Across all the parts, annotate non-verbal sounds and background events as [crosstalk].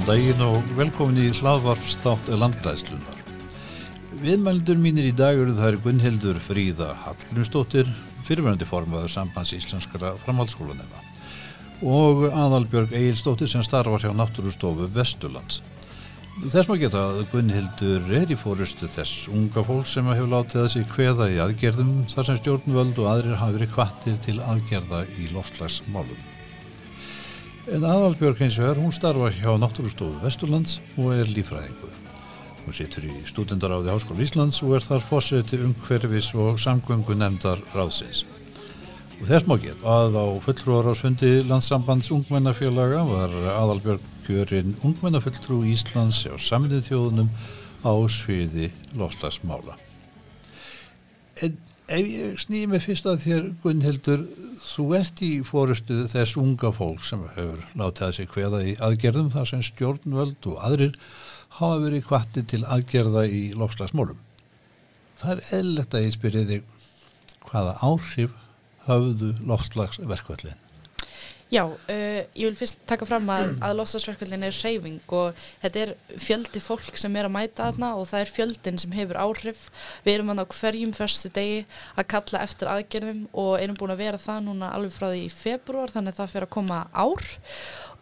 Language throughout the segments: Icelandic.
Góðan daginn og velkomin í hlaðvarpstátt landgræðslunar. Viðmældur mínir í dag eru það er Gunnhildur Fríða Hallgrímsdóttir, fyrirverandi formaður sambands íslenskara framhaldsskólanema og Aðalbjörg Egilsdóttir sem starfar hjá Náttúrustofu Vesturlands. Þess maður geta að Gunnhildur er í fórustu þess unga fólk sem hefur látið að sig hveða í aðgerðum þar sem stjórnvöld og aðrir hafi verið kvattir til aðgerða í loftslagsmálum. En Aðalbjörg eins og er, hún starfar hjá Náttúrustofu Vesturlands og er lífræðingur. Hún situr í stúdendaráði Háskóla Íslands og er þar fórseti umhverfis og samgöngu nefndar ráðsins. Og þess má geta að á fulltrúarásfundi landsambands ungmennafélaga var Aðalbjörg kjörinn ungmennafulltrú Íslands á saminnið þjóðunum á sviði lofslagsmála. En ef ég snýði mig fyrst að þér Gunnhildur, þú ert í fórustu þess unga fólk sem hefur látið að sig hveða í aðgerðum þar sem stjórnvöld og aðrir hafa verið kvatti til aðgerða í lofslagsmálum. Það er eðlert að ég spyrja þig hvaða áhrif höfðu loftslagsverkvallin? Já, uh, ég vil fyrst taka fram að, að loftslagsverkvallin er reyfing og þetta er fjöldi fólk sem er að mæta þarna og það er fjöldin sem hefur áhrif. Við erum hann á hverjum fyrstu degi að kalla eftir aðgerðum og erum búin að vera það núna alveg frá því í februar þannig að það fyrir að koma ár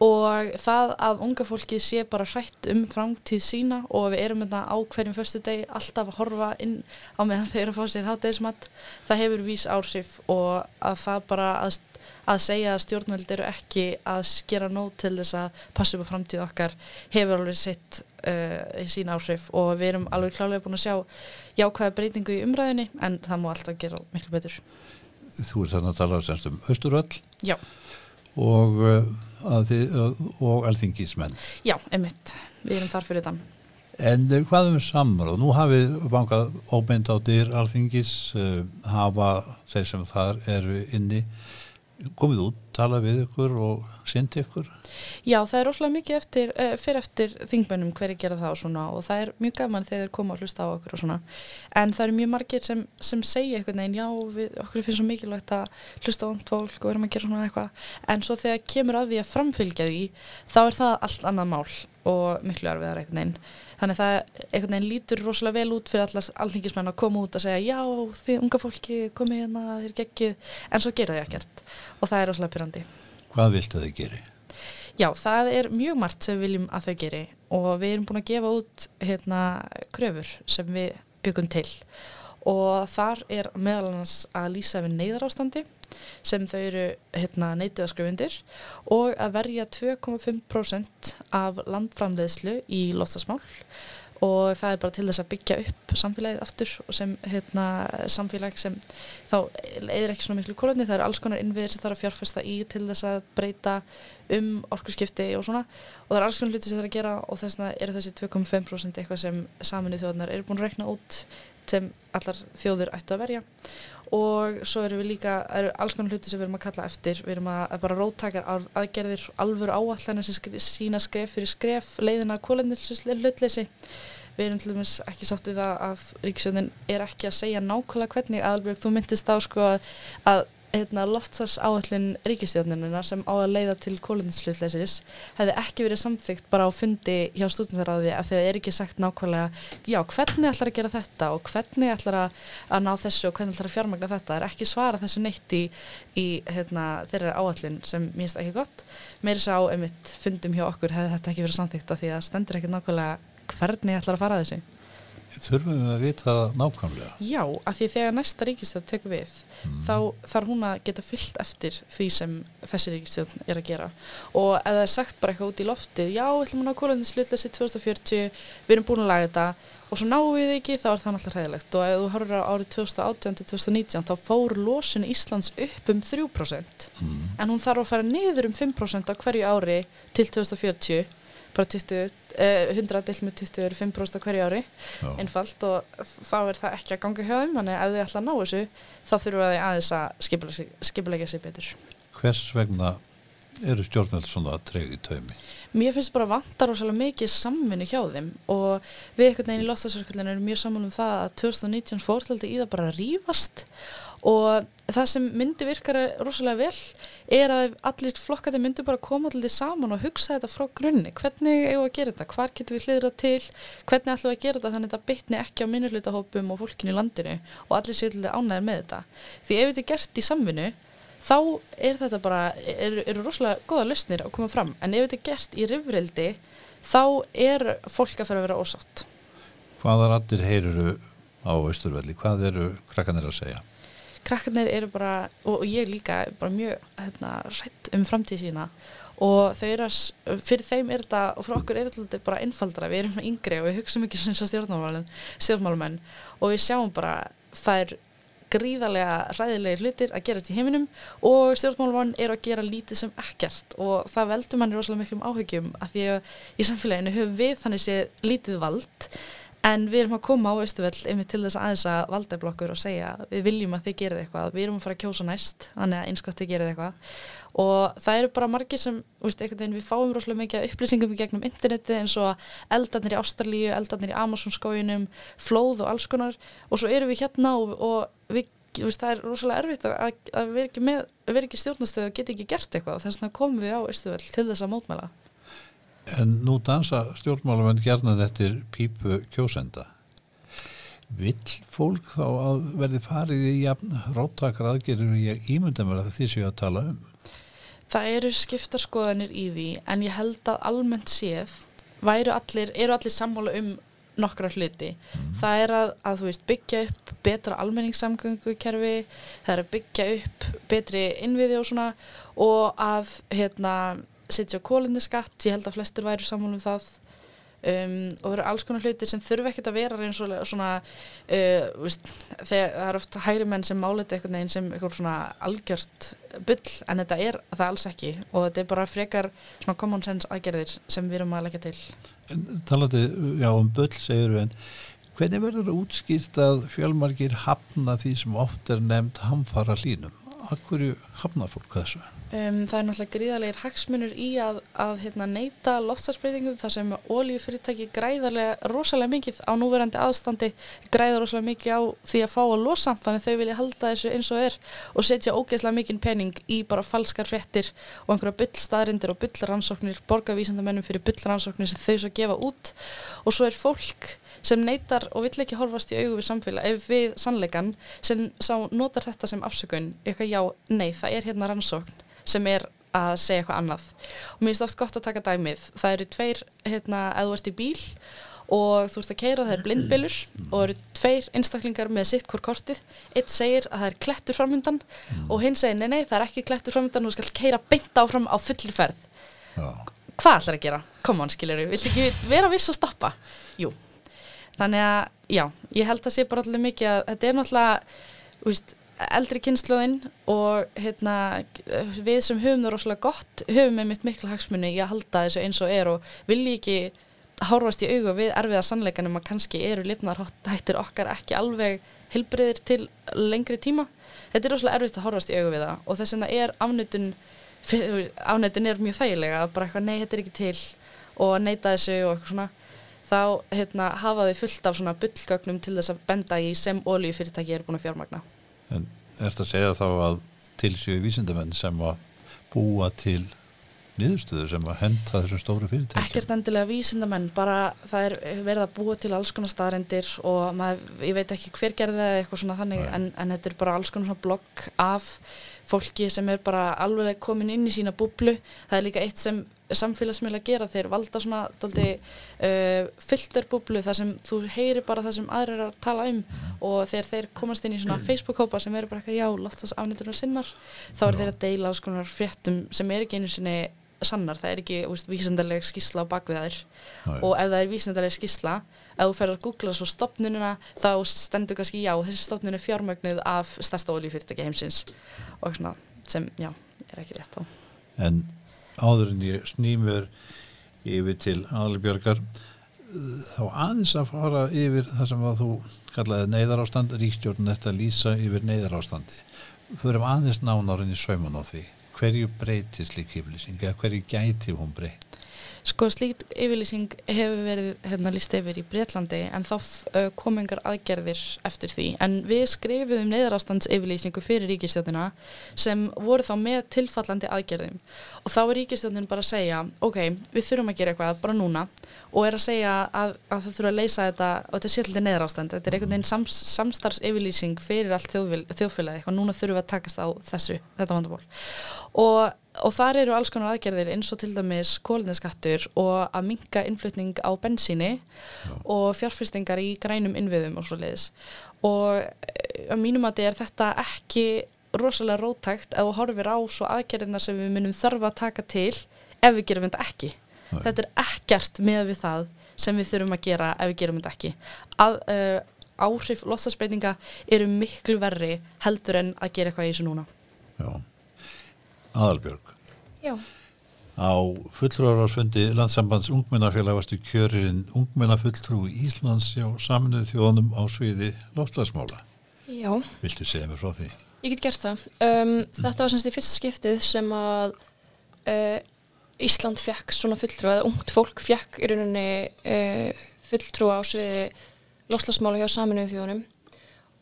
og það að unga fólki sé bara hrætt um framtíð sína og við erum þetta á hverjum fyrstu degi alltaf að horfa inn á meðan þau eru að fá sér hátæðismat það hefur vís áhrif og að það bara að, að segja að stjórnveld eru ekki að skera nót til þess að passa upp á framtíð okkar hefur alveg sitt uh, í sín áhrif og við erum alveg klálega búin að sjá jákvæða breytingu í umræðinni en það má alltaf gera miklu betur Þú er þannig að tala semst um Östurvall Já og uh, þið, og alþingismenn. Já, emitt, við erum þar fyrir þann. En uh, hvað um samráð? Nú hafið bankað óbeint á dyr alþingis, uh, hafa þeir sem þar eru inni komið út, tala við ykkur og syndi ykkur? Já, það er rosalega mikið eftir, uh, fyrir eftir þingmennum hverju gera það og svona og það er mjög gaman þegar þeir koma að hlusta á okkur og svona. En það eru mjög margir sem, sem segja eitthvað neina, já, við, okkur finnst svo mikilvægt að hlusta á um fólk og erum að gera svona eitthvað. En svo þegar kemur að því að framfylgja því þá er það allt annað mál og miklu erfiðar eitthvað neina þannig að það einhvern veginn lítur rosalega vel út fyrir allar alþingismenn að koma út að segja já þið unga fólki komið hérna þið er geggið en svo gera þið ekkert. Og það er rosalega pyrrandi Hvað viltu þau geri? Já, það er mjög margt sem við viljum að þau geri. Og við erum búin að gefa út hérna kröfur sem við byggum til. Og þar er meðal annars að lýsa við neyðarástandi sem þau eru hérna, neitið að skrifa undir og að verja 2,5% af landframleiðslu í loftasmál og það er bara til þess að byggja upp samfélagið aftur og sem hérna, samfélag sem þá eðir ekki svona miklu kólöfni, það eru alls konar innviðir sem þarf að fjárfesta í til þess að breyta um orkurskipti og svona. Og það er alls konar hluti sem það er að gera og þess vegna eru þessi 2,5% eitthvað sem saminuð þjóðnar eru búin að rekna út sem allar þjóður ættu að verja. Og svo eru við líka, eru alls konar hluti sem við erum að kalla eftir, við erum að, að bara róttakar aðgerðir, alvöru áallanir sem skri, sína skref fyrir skref leiðina kólendilslötleysi við erum til dæmis ekki sátt við það að Ríkisjónin er ekki að segja nákvæmlega hvernig Aðalbjörg, þú myndist á sko að hérna, loftsars áallin ríkistjórnirna sem á að leiða til kóluninslutleisis hefði ekki verið samþygt bara á fundi hjá stúdendaráði að það er ekki sagt nákvæmlega já, hvernig ætlar að gera þetta og hvernig ætlar að, að ná þessu og hvernig ætlar að fjármagna þetta? Það er ekki svara þessu neitt í, í hérna, þeirra áallin sem minnst ekki gott. Meiri sá um mitt fundum hjá okkur hefði þetta ekki verið samþygt að því að stendur ekki nákvæmlega hvernig ætlar að fara þessu Þurfum við að vita nákvæmlega? Já, af því þegar næsta ríkistjóð tekur við, mm. þá þarf hún að geta fyllt eftir því sem þessi ríkistjóð er að gera og ef það er sagt bara eitthvað út í loftið, já, við ætlum að ná kóluninslutlega 2040, við erum búin að laga þetta og svo náum við ekki, þá er það náttúrulega hræðilegt og ef þú horfur á árið 2018-2019 þá fór losun Íslands upp um 3% mm. en hún þarf að fara niður um 5% á hverju ári til 2040 bara 20, eh, 100 deilt með 20 eru 5% hverju ári Já. einfalt og þá er það ekki að ganga hjá þeim þannig að ef þau ætla að ná þessu þá þurfum við aðeins að skipulegja sig betur Hvers vegna eru stjórnveld svona að treyga í taumi? Mér finnst bara vantar rosalega mikið samvinni hjá þeim og við einhvern veginn í loftasverkvöldinu erum mjög saman um það að 2019 fórhaldi í það bara rýfast og það sem myndi virkar rosalega vel er að allir flokkati myndi bara koma allir saman og hugsa þetta frá grunni. Hvernig eigum við að gera þetta, hvar getum við hlýðra til? Hvernig ætlum við að gera þetta þannig að þetta bytni ekki á minnulutahópum og fólkinu í landinu og allir séu ánæðir með þetta? Því ef þetta er gert í samvinnu þá er þetta bara eru er rosalega goða lausnir að koma fram. En ef þetta er gert í rifrildi þá er fólk að fara að vera ósátt. Hvaða rættir heyruru á Östurvelli? Hvað eru krakkanir að segja? krakkarnir eru bara, og, ég líka bara mjög hérna, rætt um framtíð sína. Og þau eru að, fyrir þeim er þetta, og fyrir okkur er þetta bara einfaldra, við erum yngri og við hugsaum ekki svona stjórnmálumenn og við sjáum bara það er gríðarlega ræðilegir hlutir að gerast í heiminum og stjórnmálumann er að gera lítið sem ekkert og það veldur manni rosalega miklum áhugjum að því að í samfélaginu höfum við þannig séð lítið vald En við erum að koma á Östuvell yfir til þess aðeins að valdablokkur og segja við viljum að þið gerið eitthvað, við erum að fara að kjósa næst, þannig að einskvæmt þið gerið eitthvað og það eru bara margir sem, veist, við fáum rosalega mikið upplýsingum í gegnum interneti eins og eldarnir í Ástralíu, eldarnir í Amazonskójunum, flóð og alls konar og svo eru við hérna og, og við, veist, það er rosalega erfitt að, að vera ekki, ekki stjórnastöðu og geta ekki gert eitthvað þess vegna komum við á Östuvell til þess að mótmæla. En nú dansa stjórnmálamenn gerðnað eftir pípu kjósenda. Vill fólk þá að verði farið í og ég ímynda mér að því séu að tala um? Það eru skiptarskoðanir í því en ég held að almennt séð allir, eru allir sammála um nokkra hluti. Mm. Það er að, að veist, byggja upp betra almenningssamgöngukerfi, það er að byggja upp betri innviði og svona og að hérna setja kólindiskatt, ég held að flestir væri saman um það um, og það eru alls konar hlutir sem þurfa ekkert að vera eins og svona uh, veist, þegar það eru oft hægri menn sem máleita eitthvað neginn sem eitthvað svona algjört bull en þetta er það alls ekki og þetta er bara frekar svona common sense aðgerðir sem við erum að leggja til Talandi, já um bull segur við en hvernig verður útskýrt að fjölmargir hafna því sem oft er nefnd hamfara hlínum? Akkur hafna fólk þessu? Um, það er náttúrulega gríðarlegar hagsmunur í að, að hérna, neyta loftsarspreitingum þar sem oljufyrirtæki græðarlega rosalega mikið á núverandi aðstandi græðar rosalega mikið á því að fá að losa þannig þau vilja halda þessu eins og er og setja ógeðslega mikið penning í bara falskar frettir og einhverja byllstaðrindir og byllrannsóknir, borgarvísandamennum fyrir byllrannsóknir sem þau svo gefa út. Og svo er fólk sem neytar og vill ekki horfast í augu við samfélag ef við sannleikan sem notar þetta sem afsökun eitthvað já, nei, það er hérna rannsókn sem er að segja eitthvað annað og mér finnst oft gott að taka dæmið það eru tveir, hérna, eða þú ert í bíl og þú ert að keira það er blindbilur og eru tveir einstaklingar með sitt hvort kortið, eitt segir að það er klettur framöndan mm. og hinn segir nei nei það er ekki klettur framöndan, þú skal keira beint áfram á fullir ferð Já. hvað ætlar að gera? Come on skiljur, vill ekki vera viss að stoppa? Jú, þannig að já, ég held að sé bara allir mikið að þetta er náttúrulega, þú veist eldri kynnslóðinn og hérna, við sem höfum það rosalega gott höfum við mitt mikla hagsmunni í að halda þessu eins og er og vilji ekki hárfast í augu við erfiða sannleikanum að kannski eru lifnarhættir okkar ekki alveg hilbriðir til lengri tíma. Þetta er rosalega erfitt að hárfast í augu við það og þess vegna er afnötun [laughs] afnötun er mjög þægilega að bara eitthvað nei þetta er ekki til og neita þessu og eitthvað svona. Þá hérna, hafa þau fullt af svona bullgögnum til þess að benda í sem oljufyrirtæki er búin að fjármagna En er þetta að segja þá að til séu vísindamenn sem að búa til niðurstöður sem að henda þessum stóru fyrirtækjum? Ekkert endilega vísindamenn, bara það er verið að búa til alls konar staðarendir og maður, ég veit ekki hver gerði það eitthvað svona þannig en, en þetta er bara alls konar blokk af fólki sem er bara alveg komin inn í sína búblu. Það er líka eitt sem samfélagsmiðla gera þeir valda svona doldi, uh, filterbúblu þar sem þú heyri bara það sem aðrir er að tala um og þegar þeir komast inn í svona Facebook-hópa sem eru bara eitthvað já, loftast afnýttunar sinnar. Þá er þeir að deila alls konar fréttum sem er ekki einu sinni sannar, það er ekki úst, vísendarleg skísla á bakvið þær. Og ef það er vísendarleg skísla ef þú fer að googla svo stopnununa þá stendur kannski já, þessi stopnun er fjármögnuð af stærsta oljufyrirtæki heimsins. Og svona sem, já, er ekki rétt á En áður en ég snýmur yfir til aðalbjörgar þá aðeins að fara yfir það sem að þú kallaði neyðarástand ríkstjórn þetta lýsa yfir neyðarástandi. Fyrir aðeins nánar en í sauman á því. Hverju breytir slík yfirlýsing eða hverju gæti hún breyt? Sko slíkt yfirlýsing hefur verið hérna líst yfir í Breitlandi en þá uh, kom engar aðgerðir eftir því. En við skrifum neyðarástands yfirlýsingu fyrir ríkistjóðina sem voru þá með tilfallandi aðgerðum. Og þá er ríkistjóðin bara að segja ok, við þurfum að gera eitthvað bara núna og er að segja að, að það þurfa að leysa þetta og þetta er sérlega neyðarástand. Þetta er einhvern veginn sams, samstarfs yfirlýsing fyrir allt þjóðfélagi, eitthvað. Núna þurfum við að takast á þessu, þetta vandaból og og þar eru alls konar aðgerðir eins og til dæmis kólineskattur og að minka innflutning á bensíni Já. og fjárfyrstingar í grænum innviðum og svo leiðis og eh, að mínum að þetta er ekki rosalega rótækt þú horfir á svo aðgerðina sem við munum þarfa að taka til ef við gerum þetta ekki. Nei. þetta er ekkert með við það sem við þurfum að gera ef við gerum þetta ekki. Að, uh, áhrif lostasbreytinga eru miklu verri heldur en að gera eitthvað í þessu núna. Já Aðalbjörg Já. Á fulltrúarásfundi landsambands ungmennafélag varstu kjörinn ungmennafulltrú Íslands hjá saminuð þjóðunum á sviði loftlagsmála. Já. Viltu segja mér frá því? Ég get gert það. Um, þetta var semst í fyrsta skiptið sem að uh, Ísland fekk svona fulltrú, eða ungt fólk fekk í rauninni uh, fulltrú á sviði loftlagsmála hjá saminuð þjóðunum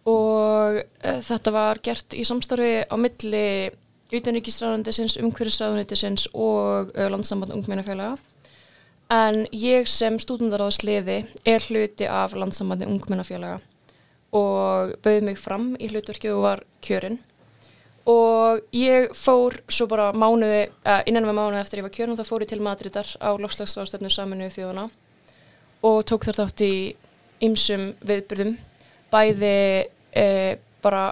og uh, þetta var gert í samstarfi á milli utanríkisræðundisins, umhverfisræðundisins og uh, landsamband ungmennafélaga. En ég sem stúdendaráðsliði er hluti af landsambandi ungmennafélaga og bauði mig fram í hlutverkið og var kjörinn. Og ég fór svo bara mánuði, uh, innan með mánuði eftir ég var kjörinn þá fór ég til Madridar á lofslagsráðstöfnu saminuðu þjóðuna og tók þar þátt í ymsum viðbyrðum bæði uh, bara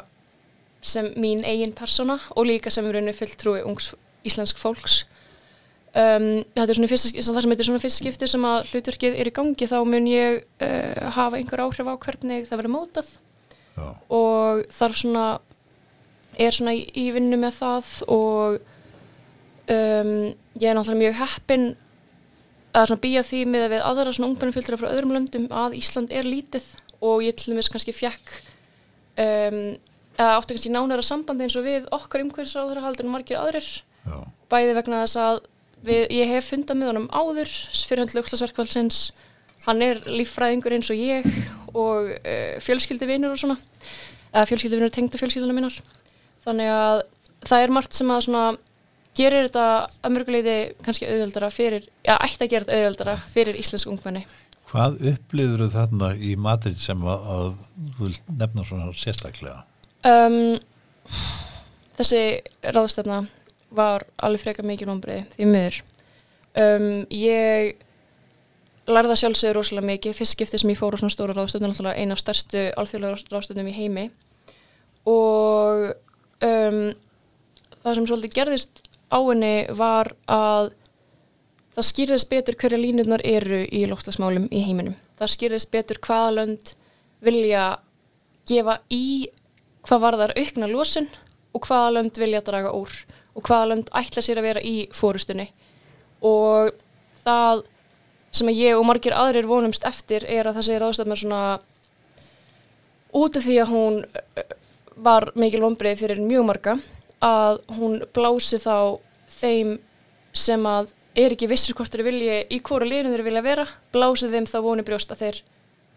sem mín eigin persóna og líka sem er rauninu fulltrúi ungs íslensk fólks um, þetta er svona fyrst, það sem heitir svona fyrst skiptir sem að hlutverkið er í gangi þá mun ég uh, hafa einhver áhrif á hvernig það verður mótað Já. og þarf svona er svona í, í vinnu með það og um, ég er náttúrulega mjög heppin að svona býja því með að við aðra svona ungmennafjöldra frá öðrum löndum að Ísland er lítið og ég til dæmis kannski fjekk um, áttu kannski nánara sambandi eins og við okkar umhverfisráður haldur en margir aðrir. Já. bæði vegna þess að við, ég hef fundað með honum áður fyrir höndlu aukslasverkvælsins hann er líffræðingur eins og ég og uh, eh, fjölskylduvinur og svona. Eða fjölskylduvinur tengda fjölskylduna minnar. Þannig að það er margt sem að svona gerir þetta að mörguleiti kannski auðvöldara fyrir, já ætti að gera þetta auðvöldara fyrir íslensk ungmenni. Hvað upplifur þarna í Madrid sem að, að nefna svona sérstaklega? Um, þessi ráðstefna var alveg freka mikið nómbriði því miður. Um, ég lærða sjálfsögur rosalega mikið, fyrst skiptið sem ég fór á svona stóra ráðstöfnum, alltaf eina af stærstu alþjóðlega ráðstöfnum í heimi og um, það sem svolítið gerðist á henni var að það skýrðist betur hverja línurnar eru í lóktasmálum í heiminum. Það skýrðist betur hvaða lönd vilja gefa í hvað var þar aukna lósun og hvaða lönd vilja draga úr og hvaða lönd ætla sér að vera í fórustunni og það sem ég og margir aðrir vonumst eftir er að það segir ástæðum svona út af því að hún eh, var mikil vonbreið fyrir mjög marga að hún blási þá þeim sem að er ekki vissur hvort þeir vilja í hvora liðin þeir vilja vera, blási þeim þá voni brjóst að þeir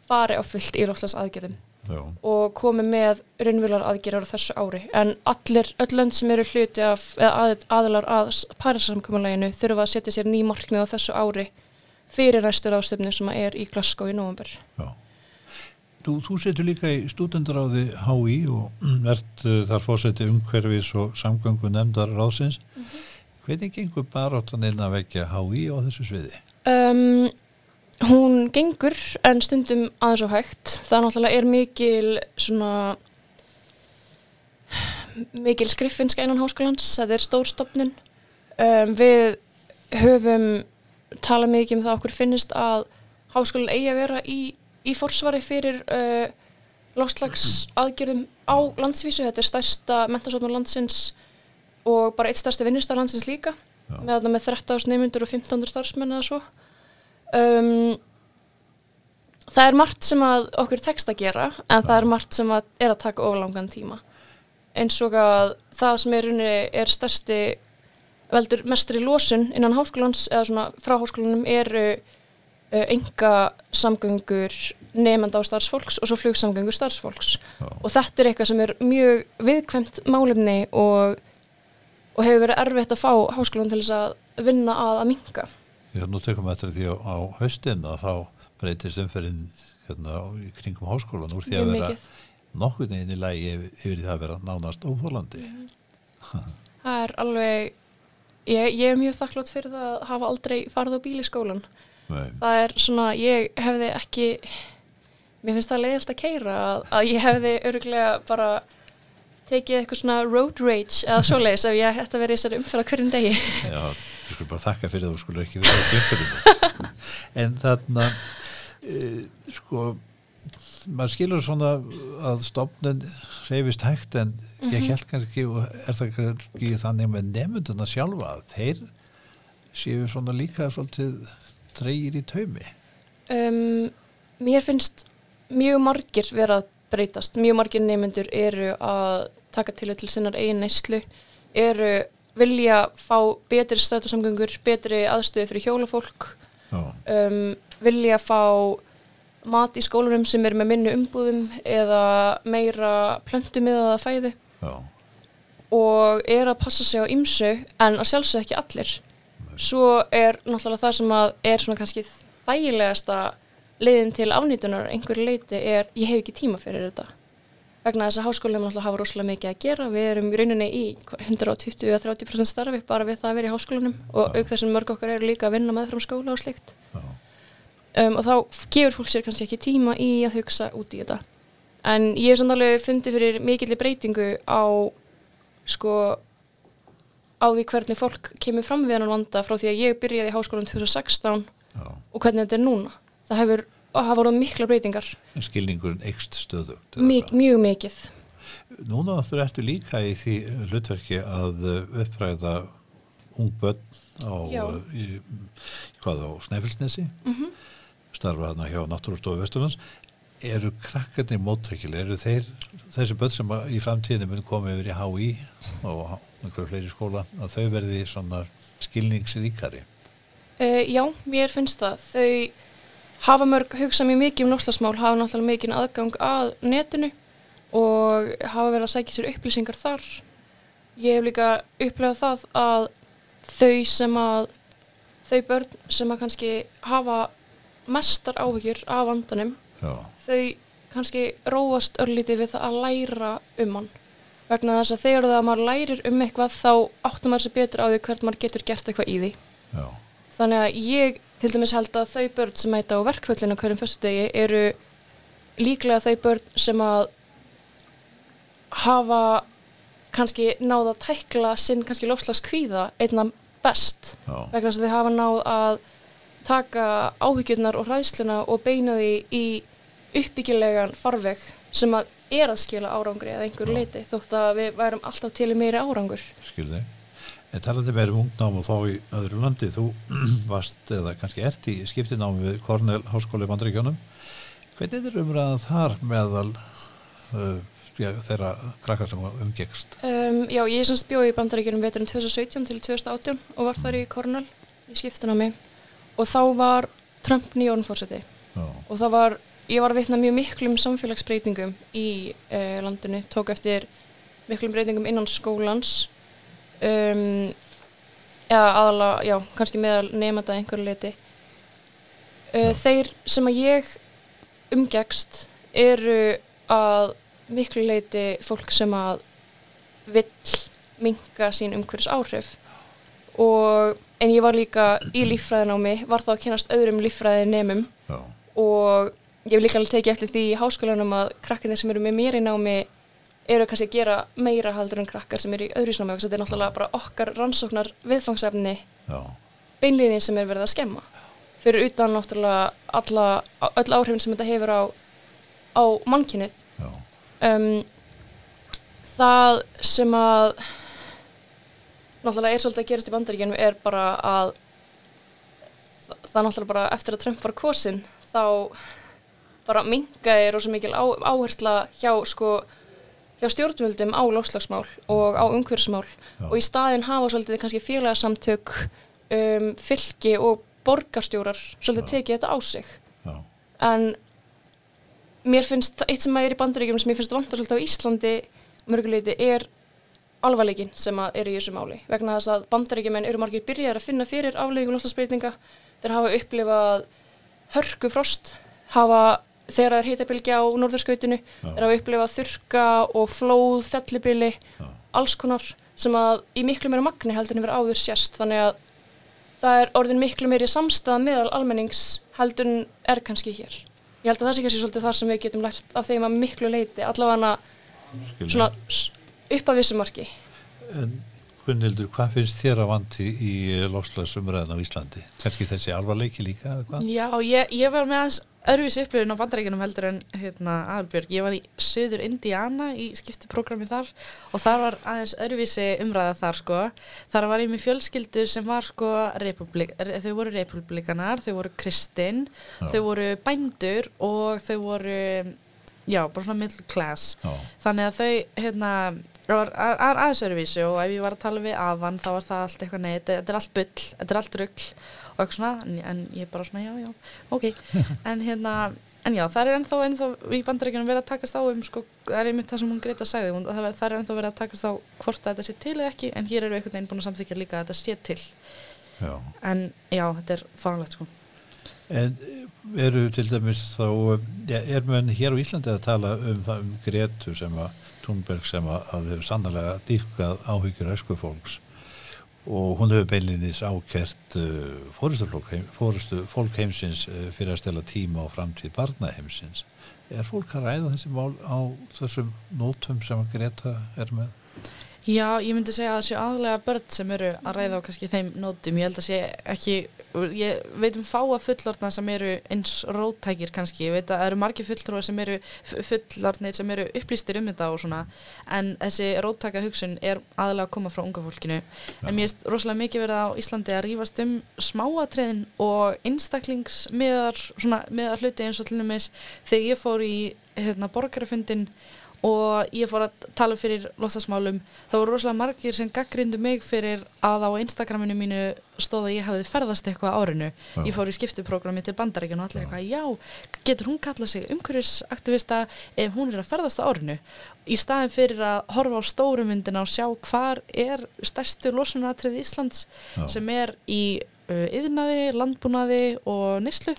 fari á fullt í rótlas aðgerðum Já. og komi með raunvölar aðgerðar á þessu ári en allir, öll lönd sem eru hluti af, að, aðlar að Paríssamkominleginu þurfa að setja sér ný marknið á þessu ári fyrir næstur ástöfni sem er í Glasgow í november Já. Nú, þú setur líka í stúdendaráði HÍ og verðt uh, þar fórseti umhverfis og samgöngu nefndar ráðsins mm -hmm. hvernig gengur baróttan inn að vekja HÍ á þessu sviði? Um Hún gengur en stundum aðeins á hægt. Það náttúrulega er mikil svona mikil skriffinska einan háskólands. Það er stórstofnun. Um, við höfum talað mikið um það okkur finnist að háskólinn eigi að vera í, í forsvari fyrir uh, lágslags aðgjörðum á landsvísu. Þetta er stærsta mentarstofnun landsins og bara eitt stærsti vinnustar landsins líka. Með, með 13 neymundur og 15 starfsmenn eða svo. Um, það er margt sem að okkur tekst að gera en það er margt sem að er að taka oflangan tíma eins og að það sem er, er stærsti veldur mestri losun innan háskólans eða svona frá háskólanum eru uh, enga samgöngur nefnda á starfsfólks og svo flugsamgöngur starfsfólks Já. og þetta er eitthvað sem er mjög viðkvæmt málefni og, og hefur verið erfitt að fá háskólan til þess að vinna að að minka. Já, nú tekum við eftir því á, á haustin að þá breytist umferðin hérna kringum háskólan úr því að vera nokkuð neginn í lagi yfir, yfir því að vera nánast óþólandi. Það er alveg, ég, ég er mjög þakklátt fyrir það að hafa aldrei farið á bíl í skólan. Nei, Það er svona, ég hefði ekki, mér finnst það leiðast að keira að, að ég hefði öruglega bara tekið eitthvað svona road rage eða svoleiðis ef ég ætti að vera í þessari umferð á hverjum degi. já, [laughs] við skulum bara þakka fyrir það þú skulum ekki vera umferðinu. [laughs] en þarna, e, sko, maður skilur svona að stofnun reyfist hægt en ég held kannski og er það kannski þannig með nefnduna sjálfa að þeir séu svona líka svolítið dreigir í taumi. Um, mér finnst mjög margir vera að breytast. Mjög margir nefnendur eru að taka til til sinnar eigin neyslu, eru vilja fá betri strætósamgöngur, betri aðstöðu fyrir hjólafólk, um, vilja fá mat í skólanum sem er með minni umbúðum eða meira plöntumiðaða fæðu. Já, og er að passa sig á ymsu en að sjálfsög ekki allir. Svo er náttúrulega það sem að er svona kannski þægilegasta leiðin til afnýtunar einhverju leiti er ég hef ekki tíma fyrir þetta vegna þess að háskólum náttúrulega hafa rosalega mikið að gera. Við erum í rauninni í hvað, 120-30% starfi bara við það að vera í háskólanum og auk þessum mörg okkar eru líka að vinna með frá skóla og slikt um, og þá gefur fólk sér kannski ekki tíma í að hugsa út í þetta. En ég hef samt alveg fundið fyrir mikilli breytingu á sko á því hvernig fólk kemur fram við hann vanda frá því að ég byrjaði í háskólan 2016 já. og hvernig þetta er núna. Það hefur, það hafa voruð mikla breytingar skilningurinn ekst stöðugt. Mik, mjög mikið. Núna þú ertu líka í því hlutverki að uppræða ung börn á, á Snæfellsnesi, mm starfa þarna hjá Náttúrustofu Vesturlands. Eru krakkarnir móttækileg, eru þeir, þessi börn sem í framtíðinu mun koma yfir í HÍ og einhverju fleiri skóla, að þau verði skilningsríkari? uh, Já, mér finnst það. Þau hafa mörg hugsað mjög mikið um lofslagsmál hafa náttúrulega mikið aðgang að netinu og hafa verið að sækja sér upplýsingar þar. Ég hef líka upplegað það að þau sem að þau börn sem að kannski hafa mestar áhyggjur af vandanum Já, þau kannski róast örlítið við það að læra um hann. Vegna þess að þegar það að maður lærir um eitthvað þá áttum maður sér betur á því hvert maður getur gert eitthvað í því. Já, þannig að ég til dæmis held að þau börn sem mæta á verkföllinu hverjum föstudegi eru líklega þau börn sem að hafa kannski náð að tækla sinn kannski lofslags kvíða einna best já, vegna þess að þau hafa náð að taka áhyggjurnar og hræðsluna og beina því í uppbyggilegan farveg sem að er að skila árangri eða einhver Já. leiti þótt að við værum alltaf til meiri árangur. skil þig. En talandi meira um ungnám og þá í öðru landi, þú [clears throat] varst eða kannski ert í skiptinámi við Cornell Háskóli í Bandaríkjónum. Hvernig er umræðan þar meðal uh, þeirra krakkar sem umgekst? Um, já, ég er semst bjóð í bandaríkjunum veturinn 2017 til 2018 og var þar í Cornell í skiptunámi og þá var Trump nýjórn fórseti Já, og það var, ég var að vitna mjög miklum samfélagsbreytingum í uh, landinu, tók eftir miklum breytingum innan skólans um, eða aðala, já, kannski meðal nefnda einhverju leiti uh, Já. þeir sem að ég umgekst eru að miklu leiti fólk sem að vill minka sín umhverjus áhrif og en ég var líka í líffræðinámi var þá að kynast öðrum líffræði nemum já, og ég hef líka alveg tekið eftir því í háskólanum að krakkarnir sem eru með mér í námi eru kannski að gera meira haldur en krakkar sem eru í öðru snámi og þetta er náttúrulega bara okkar rannsóknar viðfangsefni. Já, beinliðin sem er verið að skemma. Fyrir utan náttúrulega alla, öll áhrifin sem þetta hefur á, á mannkynnið um, það sem að náttúrulega er svolítið að gerast í bandaríkjunum er bara að það, það náttúrulega bara eftir að Trump var kosin þá bara mingaði rosa mikil á, áhersla hjá sko hjá stjórnvöldum á lofslagsmál og á umhverfsmál og í staðin hafa svolítið kannski félagsamtök um, fylki og borgarstjórar svolítið Já. tekið þetta á sig. Já, en mér finnst eitt sem er í bandaríkjum sem ég finnst vantar svolítið á Íslandi mörguleiti er alvarleikin sem að er í þessu máli. Vegna þess að bandaríkjumenn eru margir byrjar að finna fyrir afleggingum lofslagsbreytinga þeir hafa upplifað hörku frost hafa þegar það er hitabilgja á norðurskautinu Já. þeir hafa upplifað þurka og flóð, fellibili já, alls konar sem að í miklu meira magni heldur en verið áður sérst þannig að það er orðin miklu meiri samstæða meðal almennings heldur en er kannski hér. Ég held að það sé kannski svolítið það sem við getum lært af þeim að miklu leiti allavega skilja. svona upp að vissu marki. En Gunnhildur, hvað finnst þér að vanti í lofslagsumræðan á Íslandi? Kannski þessi alvarleiki líka eða hvað? Já, ég, ég var með aðeins öðruvísi upplifin á bandaríkjunum heldur en hérna, Aðalbjörg. Ég var í söður Indiana í skiptiprógrami þar og þar var aðeins öðruvísi umræða þar sko. Þar var ég með fjölskyldu sem var sko republik, þau voru republikanar, þau voru kristinn, þau voru bændur og þau voru, já, bara svona middle class. Já, Þannig að þau, hérna, það var að- að- aðeins öðruvísi og ef ég var að tala við afan þá var það allt eitthvað nei, þetta, er allt bull, þetta er allt rugl og eitthvað svona, en, en ég bara svona, já, já, ok, en hérna, en já, það er ennþá, ennþá í bandaríkjunum verið að takast á um, sko, það er einmitt það sem hún Greta sagði, hún, það, er- það er ennþá verið að takast á hvort að þetta sé til eða ekki, en hér eru einhvern veginn búin að samþykja líka að þetta sé til, já. en já, þetta er fáránlegt, sko. En eru til dæmis þá, ja, er menn hér á Íslandi að tala um það um Gretu sem að Thunberg sem að, að hefur sannlega dýrkað áhyggjur ösku fólks og hún hefur beinlinis ákert uh, fórustu fólk heimsins uh, fyrir að stela tíma á framtíð barna heimsins. Er fólk að ræða þessi mál á þessum nótum sem að Greta er með? Já, ég myndi segja að það séu aðlega börn sem eru að ræða á kannski þeim nótum. Ég held að sé ekki, ég veit um fáa fullorðna sem eru eins róttækir kannski. Ég veit að það eru margir fullorðna sem eru fullorðnir sem eru upplýstir um þetta og svona. En þessi róttæka hugsun er aðlega að koma frá unga fólkinu. En mér finnst rosalega mikið verið á Íslandi að rífast um smáatriðin og einstaklingsmiðar, svona miðar hluti eins og til dæmis þegar ég fór í hérna, borgarafundin og ég fór að tala fyrir loftasmálum þá voru rosalega margir sem gaggrindu mig fyrir að á Instagraminu mínu stóð að ég hefði ferðast eitthvað árinu Já. ég fór í skiptiprógrami til bandaríkjun og allir eitthvað, já, getur hún kallað sig umhverfisaktivista ef hún er að ferðast á árinu í staðin fyrir að horfa á stórumyndina og sjá hvar er stærstu losunatrið Íslands Já. sem er í uh, yðnaði, landbúnaði og neyslu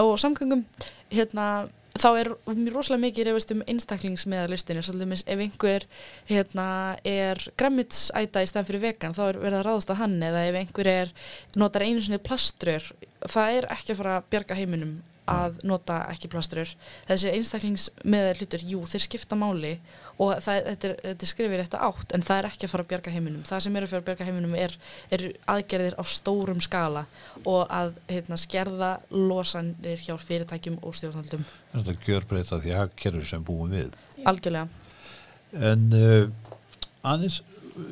og samgöngum hérna, þá er mjög rosalega mikið reyfist um einstaklingsmeðalustinu ef einhver hérna, er græmitsæta í stæðan fyrir vegan þá er verið að ráðast að hann eða ef einhver er, notar einu sinni plaströr það er ekki að fara að bjarga heiminum að nota ekki plaströr þessi einstaklingsmeðalutur, jú, þeir skipta máli og það, þetta, er, þetta skrifir þetta átt en það er ekki að fara að bjarga heiminum. Það sem er að fara að bjarga heiminum er, er aðgerðir á stórum skala og að heitna, skerða losanir hjá fyrirtækjum og stjórnaldum Þetta gjörbreyta því hagkerfi sem búum við. algjörlega. En uh, aðeins,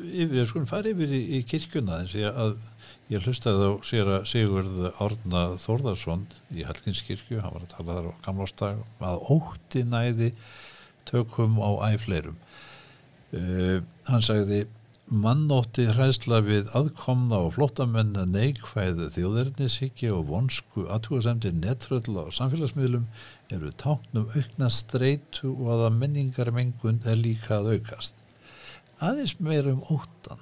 yfir, skulum fara yfir í, í kirkjuna eins og að ég hlustaði á Sigurð Árna Þórðarsson í Hallgrímskirkju, hann var að tala þar á gamlástag, að ótti næði tökum á æfleirum. Uh, hann sagði, mannótti hræðsla við aðkomna og flottamenn að neikvæðu þjóðernishyggja og vonsku aðtúasemdir netröðla og samfélagsmiðlum eru táknum aukna streitu og að að menningarmengun er líka að aukast. Aðeins meira um óttan.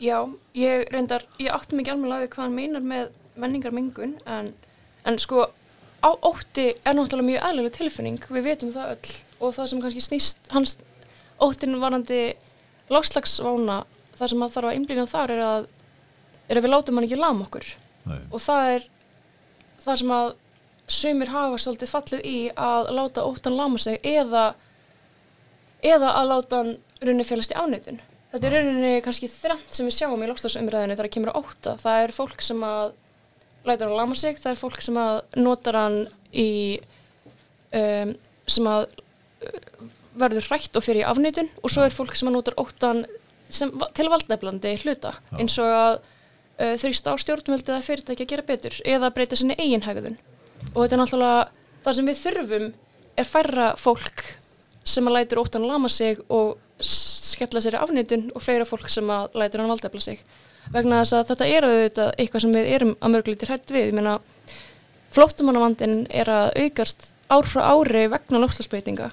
Já, ég reyndar, ég átti mikið alveg að því hvað hann meinar með menningarmengun en, en sko á ótti er náttúrulega mjög eðlileg tilfinning, við veitum það öll og það sem kannski snýst, hans óttin varandi lágslagsvána, það sem að þarf að innblýna þar er að, er að við látum hann ekki lama okkur Nei. og það er það sem að sumir hafa svolítið fallið í að láta óttan lama sig eða eða að láta hann runni félast í ánöytun. Þetta er rauninni kannski þrennt sem við sjáum í lofslagsumræðinu þegar það kemur á ótta. Það er fólk sem að lætur hann lama sig, það er fólk sem að notar hann í um, sem að uh, verður hrætt og fyrir í afnöytun og svo er fólk sem að notar óttan sem, til valdneflandi hluta eins og að uh, þrýsta á stjórnvöldi eða fyrirtæki að gera betur eða breyta sinni eigin hegðun og þetta er náttúrulega það sem við þurfum er færra fólk sem að lætur óttan lama sig og skella sér í afnýtun og fleira fólk sem að lætur hann valdefla sig. Vegna þess að þetta er auðvitað eitthvað sem við erum að mörgulítir hætt við, ég meina flóttumannavandin er að aukast ár frá ári vegna lofslagsbreytinga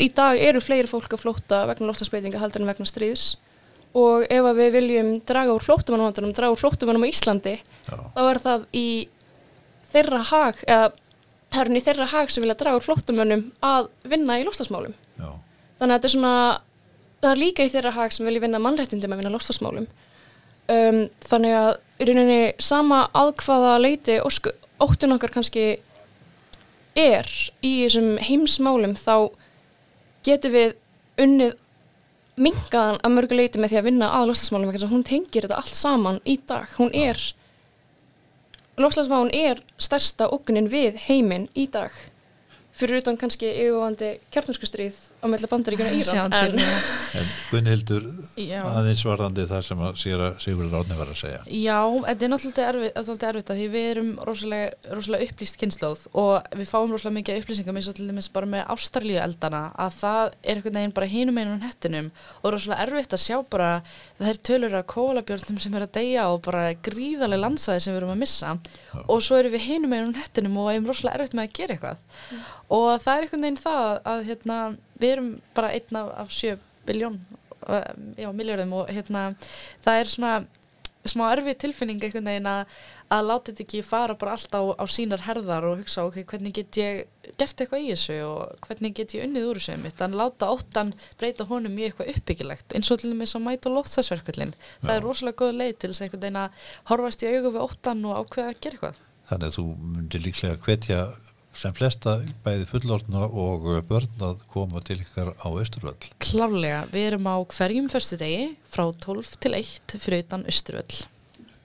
í dag eru fleiri fólk að flóta vegna lofslagsbreytinga heldur en vegna stríðs. Og ef við viljum draga úr flóttumannavandunum, draga úr flóttumannum á Íslandi, Já. þá er það í þeirra hag eða það er hann í þeirra hag sem vilja draga úr flóttumannum að vinna í lofslagsmálum Já. þannig að þetta er svona það er líka í þeirra hag sem vilja vinna mannrættundum að vinna lofslagsmálum um, þannig að í rauninni sama að hvaða leiti óttun okkar kannski er í þessum heimsmálum þá getum við unnið mingaðan að mörgu leiti með því að vinna að að hún tengir þetta allt saman í dag. Hún er lofslagsmálun er stærsta ógunin við heiminn í dag. Fyrir utan kannski yfirvandi kjartnarskustríð á meðlega bandaríkjana [laughs] Íran Sjáum en, já. En Gunnhildur, Já. aðeins varðandi það sem að Sigur, Sigur Ráðni var að segja. Já, þetta er náttúrulega erfitt, náttúrulega erfitt því við erum rosalega, rosalega upplýst kynnslóð og við fáum rosalega mikið upplýsingum eins og til dæmis bara með ástarlíu eldana að það er einhvern veginn bara hinum einum hettinum og rosalega erfitt að sjá bara það er tölur af kólabjörnum sem er að deyja og bara gríðarlega landsæði sem við erum að missa og svo erum við hinum einum hettinum og erum rosalega erfitt með að gera eitthvað og það er einhvern veginn það að hérna, við erum bara einn af, af sjö biljón já, miljardum og hérna það er svona smá erfið tilfinning einhvern veginn að, að láta þetta ekki fara bara allt á, á sínar herðar og hugsa ok, hvernig get ég gert eitthvað í þessu og hvernig get ég unnið úr þessu mitt, en láta óttan breyta honum í eitthvað uppbyggilegt eins og til dæmis að mæta loftsæsverkvöldin það Já. er rosalega góð leið til þess að einhvern veginn að horfast í augu við óttan og ákveða að gera eitthvað. Þannig að þú myndir líklega hvetja sem flesta bæði fullorðna og börn að koma til ykkar á Östurvöll. Klálega, við erum á hverjum förstu degi frá 12 til 1 fyrir utan Östurvöll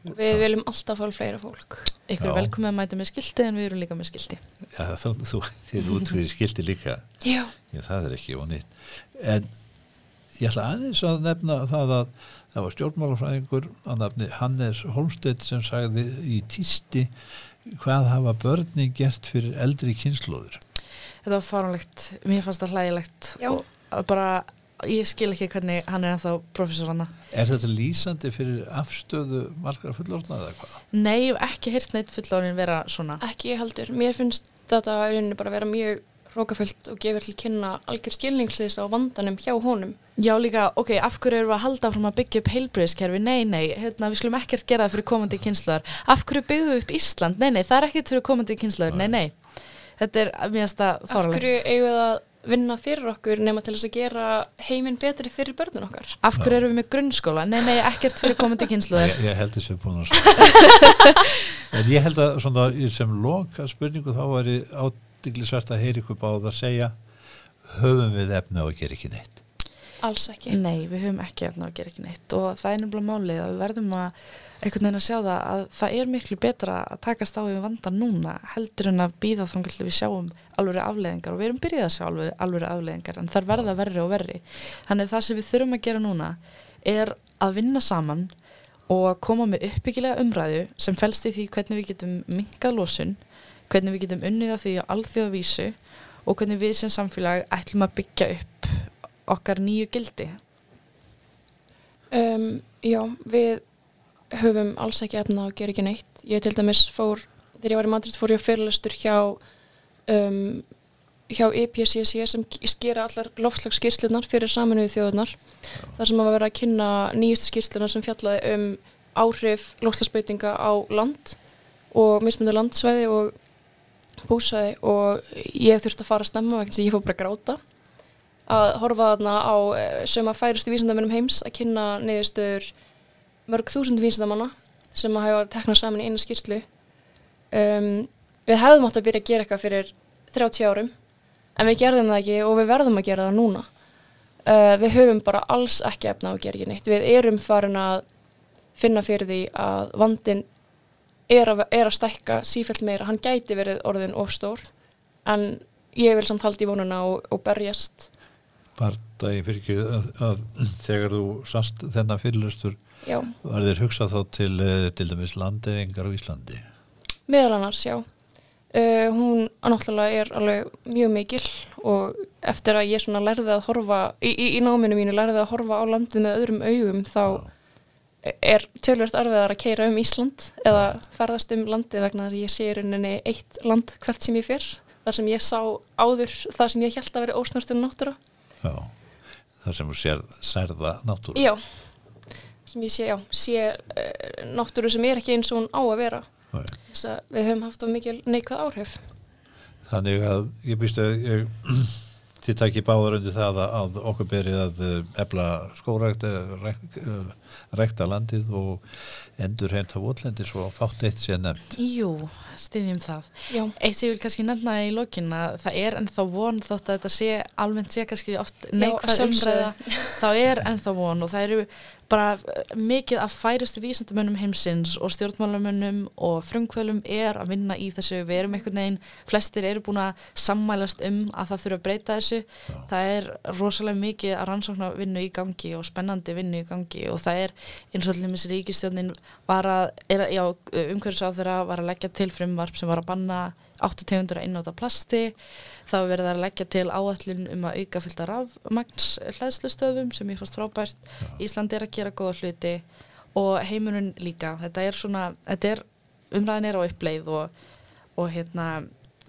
við viljum alltaf fá fleira fólk ykkur er velkomið að mæta með skilti en við erum líka með skilti Já, þú, þú þið út fyrir skildi líka. já, Já, það er ekki ónýtt. En ég ætla aðeins að nefna það að það var stjórnmálafræðingur að nafni Hannes Holmstedt sem sagði í tísti hvað hafa börni gert fyrir eldri kynnslóður. Þetta var faranlegt, mér fannst það hlægilegt Já. og bara, ég skil ekki hvernig hann er ennþá professor hana. Er þetta lýsandi fyrir afstöðu margar fullorðna eða hvað? Nei, ekki heyrt neitt fullorinn vera svona. ekki heldur mér finnst þetta bara vera mjög hrókafullt og gefur til kynna algjör skilningslis á vandanum hjá honum Já líka, ok, af hverju erum við að halda fram að byggja upp heilbriðskerfi? Nei, nei, hérna, við skulum ekkert gera það fyrir komandi kynslaður. Af hverju byggðu upp Ísland? Nei, nei, það er ekkert fyrir komandi kynslaður. Nei, nei. Þetta er, mér finnst það af hverju eigum við að vinna fyrir okkur nema til þess að gera heiminn betri fyrir börnun okkar Af hverju erum við með grunnskóla? Nei, nei, ekkert fyrir komandi kynslaður. Ég, ég held búin að [laughs] en ég held að ádiglisvert að heyri ykkur báð að segja höfum við efni á að gera ekki neitt. alls ekki. Nei, við höfum ekki efna að gera ekki neitt. Og það er nefnilega málið að við verðum að einhvern veginn að sjá það að það er miklu betra að takast á við vandan núna heldur en að býða þá til við sjáum alveg afleðingar og við erum byrjað að sjá alveg, alveg afleðingar en það er verða verri og verri. Þannig það sem við þurfum að gera núna er að vinna saman og að koma með uppbyggilega umræðu sem felst í því hvernig við getum minkað losun hvernig við getum unnið að því á alþjóðavísu og hvernig við sem samfélag ætlum að byggja upp okkar nýju gildi. Um, já, við höfum alls ekki efna að gera ekki neitt. Ég til dæmis fór, þegar ég var í Madrid fór ég á fyrirlestur hjá um, hjá E EPCC sem skera allar lofslagsskýrslunar fyrir saminuðu þjóðunar þar sem að vera að kynna nýjustu skýrslunar sem fjallaði um áhrif lofslagsbeitinga á land og mismundu landsvæði og búsvæði og ég þurfti að fara að snemma vegna að ég fór bara að gráta. Að horfa þarna á eh, söma færustu vísindamennum heims að kynna niðurstöður mörg þúsund vísindamanna sem að hafa teknað saman í einu skýrslu. Um, við hefðum átt að byrja að gera eitthvað fyrir 30 árum en við gerðum það ekki og við verðum að gera það núna. Uh, við höfum bara alls ekki efna á að gera ekki neitt. Við erum farin að finna fyrir því að vandin er að, er að stækka sífælt meira, hann gæti verið orðin of stór en ég vil samt halda í vonuna og, og berjast. Bardagi fyrir ekki að, að þegar þú sast þennan fyrirlustur já, var þér hugsað þá til, eh, til dæmis landeðingar á Íslandi. meðal annars, já. Uh, hún náttúrulega er alveg mjög mikil og eftir að ég svona lærði að horfa í, í, í náminu mínu lærði að horfa á landið með öðrum augum þá er tölvört arfiðar að keira um Ísland eða ferðast um landið vegna þess að ég sé í rauninni eitt land hvert sem ég fyrr þar sem ég sá áður það sem ég held að veri ósnörstun náttúra. Já, þar sem þú sér særða náttúru. Já, sem ég sé, já, sé uh, náttúru sem er ekki eins og hún á að vera. Þess að við höfum haft of mikil neikvæð áhrif. Þannig að ég býst að ég, [clears throat] þið takki báður undir það að, okkur berið að ebla skórækt, rek, rekta landið og endur henta votlendir svo fátt eitt sé nefnt. Jú, stiðjum það. Já, Eitt sem ég vil kannski nefna í lokin að það er ennþá von þótt að þetta sé almennt sé kannski oft neikvæð umræða [laughs] þá er ennþá von og það eru bara eh, mikið af færustu vísendamönnum heimsins og stjórnmálamönnum og frumkvölum er að vinna í þessu. Við erum einhvern veginn, flestir eru búin að sammælast um að það þurfa að breyta þessu. Það er rosalega mikið að rannsókna vinnu í gangi og spennandi vinnu í gangi og það er eins og allir missi ríkistjórnin var að, er, umhverfisáþurra var að leggja til frumvarp sem var að banna 8 tegundur að innóta plasti. Það verið að leggja til áallun um að auka fylgta rafmagns hlæðslustöfum sem ég fannst frábært. Ísland er að gera góða hluti og heimurinn líka. Þetta er svona, þetta er umræðin er á uppleið og, og hérna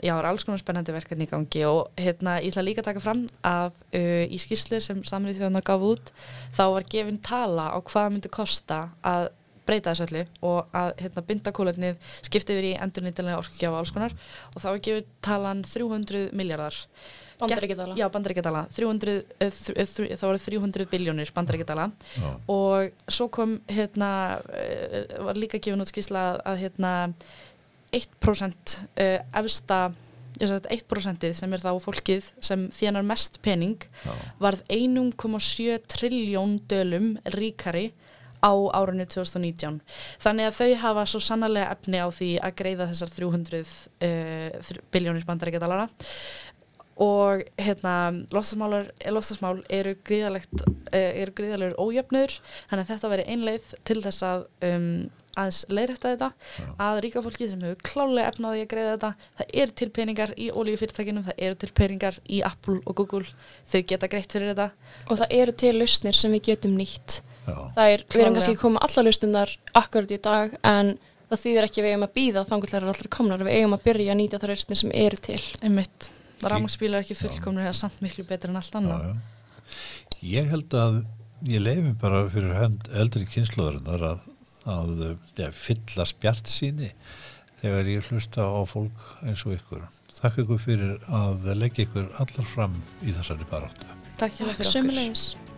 já, það er alls konar spennandi verkefni í gangi og hérna, ég ætla líka að taka fram að uh, í skýrslu sem samrið þjóðan gaf út þá var gefin tala á hvað myndi kosta að breyta þessu öllu og að hérna, binda kólefnið skipti yfir í endurnýtilega orkugjafa alls konar og þá var gefin talan 300 miljardar bandaríkjadala. Já, bandaríkjadala, 300, þr- uh, þr- það voru 300 biljónir bandaríkjadala. Og svo kom hérna, uh, var líka gefin út skýrsla að, að hérna 1% uh, efsta ég sagði þetta 1% sem er þá fólkið sem þjánar mest pening Já. varð 1,7 triljón dölum ríkari á árunni 2019 þannig að þau hafa svo sannarlega efni á því að greiða þessar 300 uh, biljónir bandaríkjadalara og hérna lofstafsmál eru gríðalegt uh, eru gríðalegur ójöfnur þannig að þetta veri einleið til þess að um, aðeins leiðrætta þetta að ríka fólki sem hefur klálega efnaði að greiða þetta það eru til peningar í ólíufyrirtækinu það eru til peningar í Apple og Google þau geta greitt fyrir þetta. Og það eru til lausnir sem við getum nýtt. Já. það er, við erum kannski koma alla lausnirnar akkurat í dag en það þýðir ekki að við eigum að býða þangur er allir komnar. Við eigum að byrja að nýta það lausnir sem eru til. Einmitt, rafmagsbílar er ekki fullkomnir eða samt miklu betur en allt annað Já, já. Ég held að ég leifi bara fyrir eldri kynnslóðarinnar að, að ja, fylla spjart síni þegar ég hlusta á fólk eins og ykkur. Þakka ykkur fyrir að leggja ykkur allar fram í þessari baráttu. Takk hjá fyrir okkur